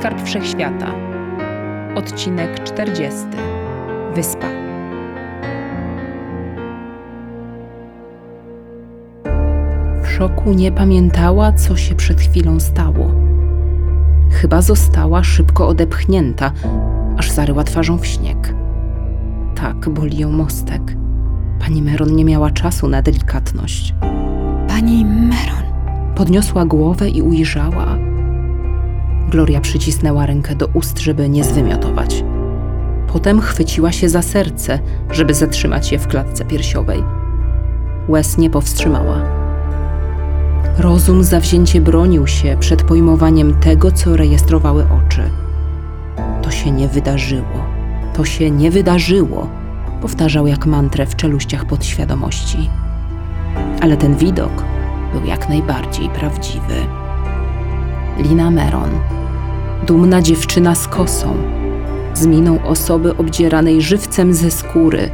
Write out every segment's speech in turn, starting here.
Skarb Wszechświata. Odcinek 40. Wyspa. W szoku nie pamiętała, co się przed chwilą stało. Chyba została szybko odepchnięta, aż zaryła twarzą w śnieg. Tak, boli ją mostek. Pani Meron nie miała czasu na delikatność. Pani Meron. Podniosła głowę i ujrzała. Gloria przycisnęła rękę do ust, żeby nie zwymiotować. Potem chwyciła się za serce, żeby zatrzymać je w klatce piersiowej. Łez nie powstrzymała. Rozum zawzięcie bronił się przed pojmowaniem tego, co rejestrowały oczy. To się nie wydarzyło. To się nie wydarzyło, powtarzał jak mantrę w czeluściach podświadomości. Ale ten widok był jak najbardziej prawdziwy. Lina Meron, dumna dziewczyna z kosą, z miną osoby obdzieranej żywcem ze skóry,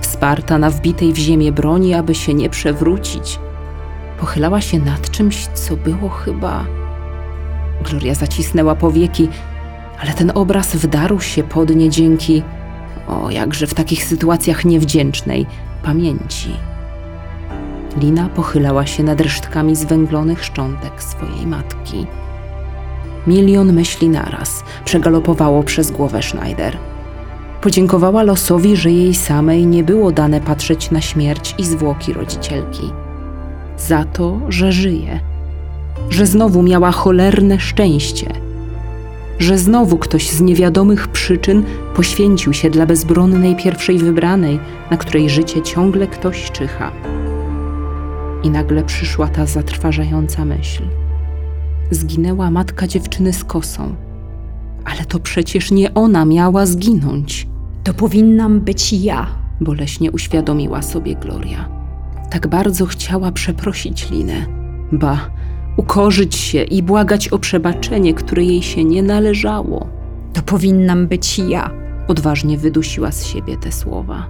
wsparta na wbitej w ziemię broni, aby się nie przewrócić, pochylała się nad czymś, co było chyba. Gloria zacisnęła powieki, ale ten obraz wdarł się pod nie dzięki, o jakże w takich sytuacjach niewdzięcznej, pamięci. Lina pochylała się nad resztkami zwęglonych szczątek swojej matki. Milion myśli naraz przegalopowało przez głowę Schneider. Podziękowała losowi, że jej samej nie było dane patrzeć na śmierć i zwłoki rodzicielki. Za to, że żyje. Że znowu miała cholerne szczęście. Że znowu ktoś z niewiadomych przyczyn poświęcił się dla bezbronnej pierwszej wybranej, na której życie ciągle ktoś czyha. I nagle przyszła ta zatrważająca myśl. Zginęła matka dziewczyny z kosą. Ale to przecież nie ona miała zginąć, To powinnam być ja. boleśnie uświadomiła sobie Gloria. Tak bardzo chciała przeprosić Linę, ba, ukorzyć się i błagać o przebaczenie, które jej się nie należało. To powinnam być ja. Odważnie wydusiła z siebie te słowa.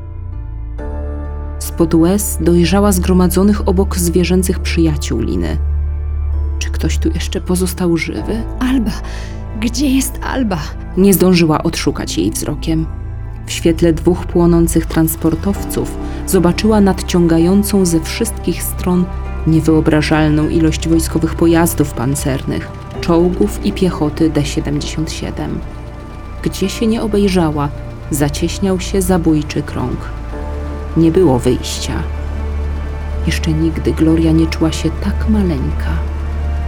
Spod łez dojrzała zgromadzonych obok zwierzęcych przyjaciół Liny. Czy ktoś tu jeszcze pozostał żywy? Alba. Gdzie jest Alba? Nie zdążyła odszukać jej wzrokiem. W świetle dwóch płonących transportowców zobaczyła nadciągającą ze wszystkich stron niewyobrażalną ilość wojskowych pojazdów pancernych, czołgów i piechoty D-77. Gdzie się nie obejrzała, zacieśniał się zabójczy krąg. Nie było wyjścia. Jeszcze nigdy Gloria nie czuła się tak maleńka.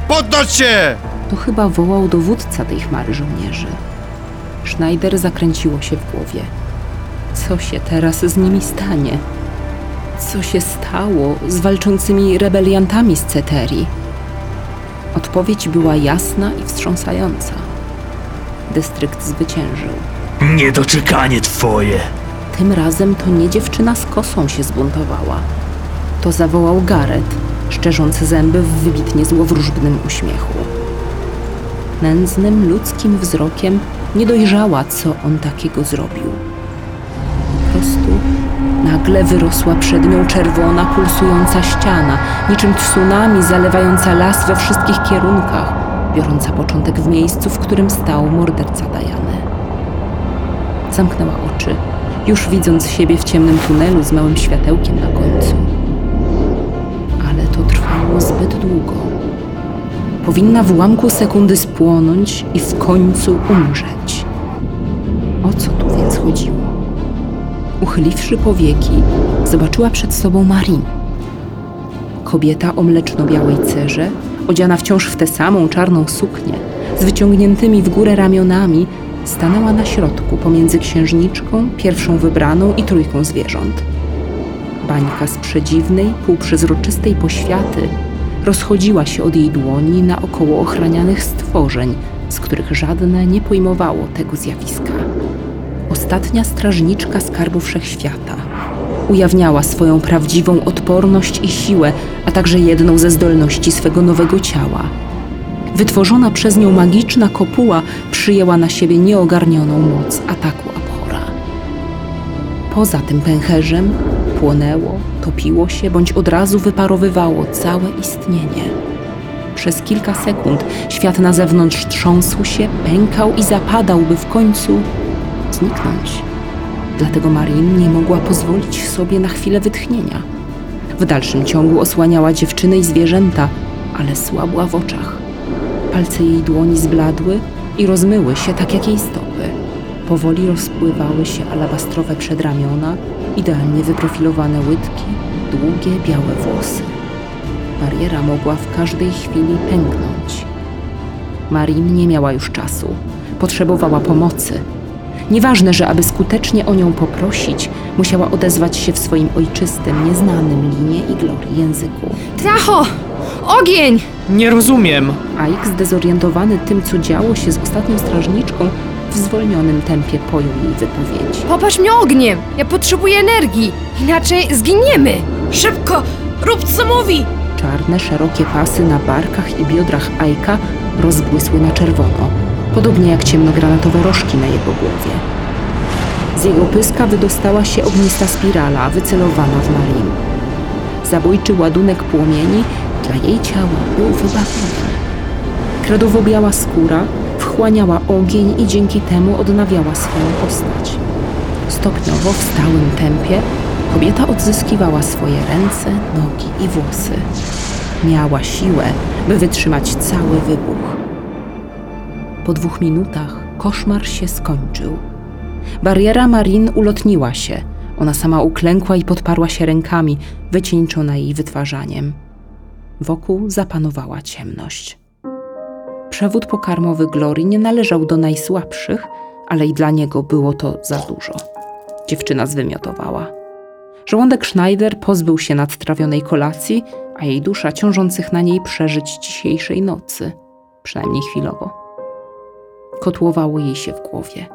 Poddać się! To chyba wołał dowódca tej chmary żołnierzy. Schneider zakręciło się w głowie. Co się teraz z nimi stanie? Co się stało z walczącymi rebeliantami z Ceterii? Odpowiedź była jasna i wstrząsająca. Dystrykt zwyciężył. Niedoczekanie twoje. Tym razem to nie dziewczyna z kosą się zbuntowała. To zawołał Gareth, szczerząc zęby w wybitnie złowróżbnym uśmiechu. Nędznym, ludzkim wzrokiem nie dojrzała, co on takiego zrobił. Po prostu nagle wyrosła przed nią czerwona, pulsująca ściana, niczym tsunami zalewająca las we wszystkich kierunkach, biorąca początek w miejscu, w którym stał morderca Dajany. Zamknęła oczy, już widząc siebie w ciemnym tunelu z małym światełkiem na końcu. To trwało zbyt długo. Powinna w ułamku sekundy spłonąć i w końcu umrzeć. O co tu więc chodziło? Uchyliwszy powieki, zobaczyła przed sobą Marin. Kobieta o mleczno-białej cerze, odziana wciąż w tę samą czarną suknię, z wyciągniętymi w górę ramionami, stanęła na środku pomiędzy księżniczką, pierwszą wybraną i trójką zwierząt. Bańka z przedziwnej, półprzezroczystej poświaty rozchodziła się od jej dłoni na około ochranianych stworzeń, z których żadne nie pojmowało tego zjawiska. Ostatnia strażniczka skarbu wszechświata ujawniała swoją prawdziwą odporność i siłę, a także jedną ze zdolności swego nowego ciała. Wytworzona przez nią magiczna kopuła przyjęła na siebie nieogarnioną moc ataku Abhora. Poza tym pęcherzem płonęło, topiło się bądź od razu wyparowywało całe istnienie. Przez kilka sekund świat na zewnątrz trząsł się, pękał i zapadał, by w końcu zniknąć. Dlatego Marin nie mogła pozwolić sobie na chwilę wytchnienia. W dalszym ciągu osłaniała dziewczyny i zwierzęta, ale słabła w oczach. Palce jej dłoni zbladły i rozmyły się tak jak jej stopy. Powoli rozpływały się alabastrowe przedramiona, idealnie wyprofilowane łydki, długie białe włosy. Bariera mogła w każdej chwili pęknąć. Marin nie miała już czasu. Potrzebowała pomocy. Nieważne, że aby skutecznie o nią poprosić, musiała odezwać się w swoim ojczystym, nieznanym linie i glorii języku. Tracho! Ogień! Nie rozumiem. Ike, zdezorientowany tym, co działo się z ostatnią strażniczką, w zwolnionym tempie pojął jej wypowiedź. Popatrz mnie ogniem! Ja potrzebuję energii! Inaczej zginiemy! Szybko! Rób co mówi! Czarne, szerokie pasy na barkach i biodrach Ajka rozbłysły na czerwono, podobnie jak ciemnogranatowe rożki na jego głowie. Z jego pyska wydostała się ognista spirala, wycelowana w Marin. Zabójczy ładunek płomieni dla jej ciała był wybawiony. Kredowo-biała skóra wchłaniała ogień i dzięki temu odnawiała swoją postać. Stopniowo w stałym tempie kobieta odzyskiwała swoje ręce, nogi i włosy. Miała siłę, by wytrzymać cały wybuch. Po dwóch minutach koszmar się skończył. Bariera Marin ulotniła się. Ona sama uklękła i podparła się rękami, wycieńczona jej wytwarzaniem. Wokół zapanowała ciemność. Przewód pokarmowy Glorii nie należał do najsłabszych, ale i dla niego było to za dużo. Dziewczyna zwymiotowała. Żołądek Schneider pozbył się nadtrawionej kolacji, a jej dusza ciążących na niej przeżyć dzisiejszej nocy, przynajmniej chwilowo. Kotłowało jej się w głowie.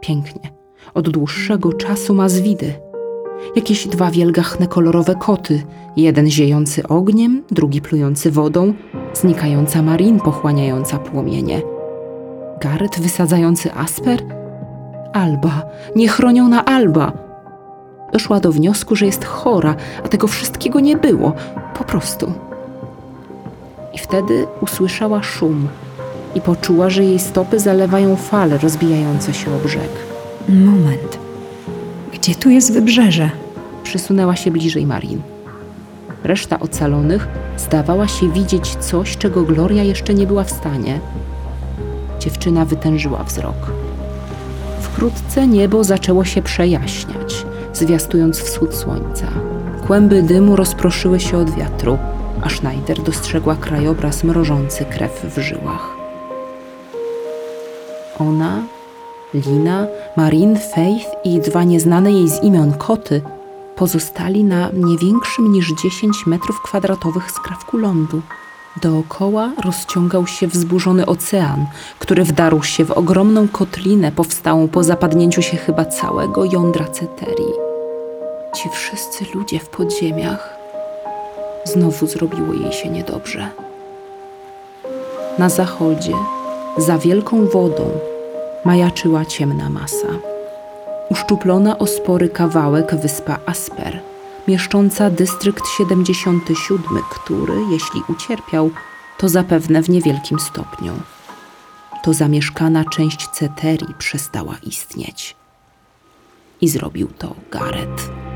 Pięknie. Od dłuższego czasu ma zwidy. Jakieś dwa wielgachne kolorowe koty, jeden ziejący ogniem, drugi plujący wodą, znikająca Marin pochłaniająca płomienie. Gareth wysadzający asper? Alba, niechroniona Alba. Doszła do wniosku, że jest chora, a tego wszystkiego nie było, po prostu. I wtedy usłyszała szum i poczuła, że jej stopy zalewają fale rozbijające się o brzeg. Moment. Gdzie tu jest wybrzeże? Przysunęła się bliżej Marin. Reszta ocalonych zdawała się widzieć coś, czego Gloria jeszcze nie była w stanie. Dziewczyna wytężyła wzrok. Wkrótce niebo zaczęło się przejaśniać, zwiastując wschód słońca. Kłęby dymu rozproszyły się od wiatru, a Schneider dostrzegła krajobraz mrożący krew w żyłach. Ona, Lina, Marin, Faith i dwa nieznane jej z imion koty pozostali na nie większym niż 10 metrów kwadratowych skrawku lądu. Dookoła rozciągał się wzburzony ocean, który wdarł się w ogromną kotlinę powstałą po zapadnięciu się chyba całego jądra Ceterii. Ci wszyscy ludzie w podziemiach. Znowu zrobiło jej się niedobrze. Na zachodzie, za wielką wodą, majaczyła ciemna masa. Uszczuplona o spory kawałek wyspa Asper, mieszcząca dystrykt 77, który, jeśli ucierpiał, to zapewne w niewielkim stopniu. To zamieszkana część Ceterii przestała istnieć. I zrobił to Gareth.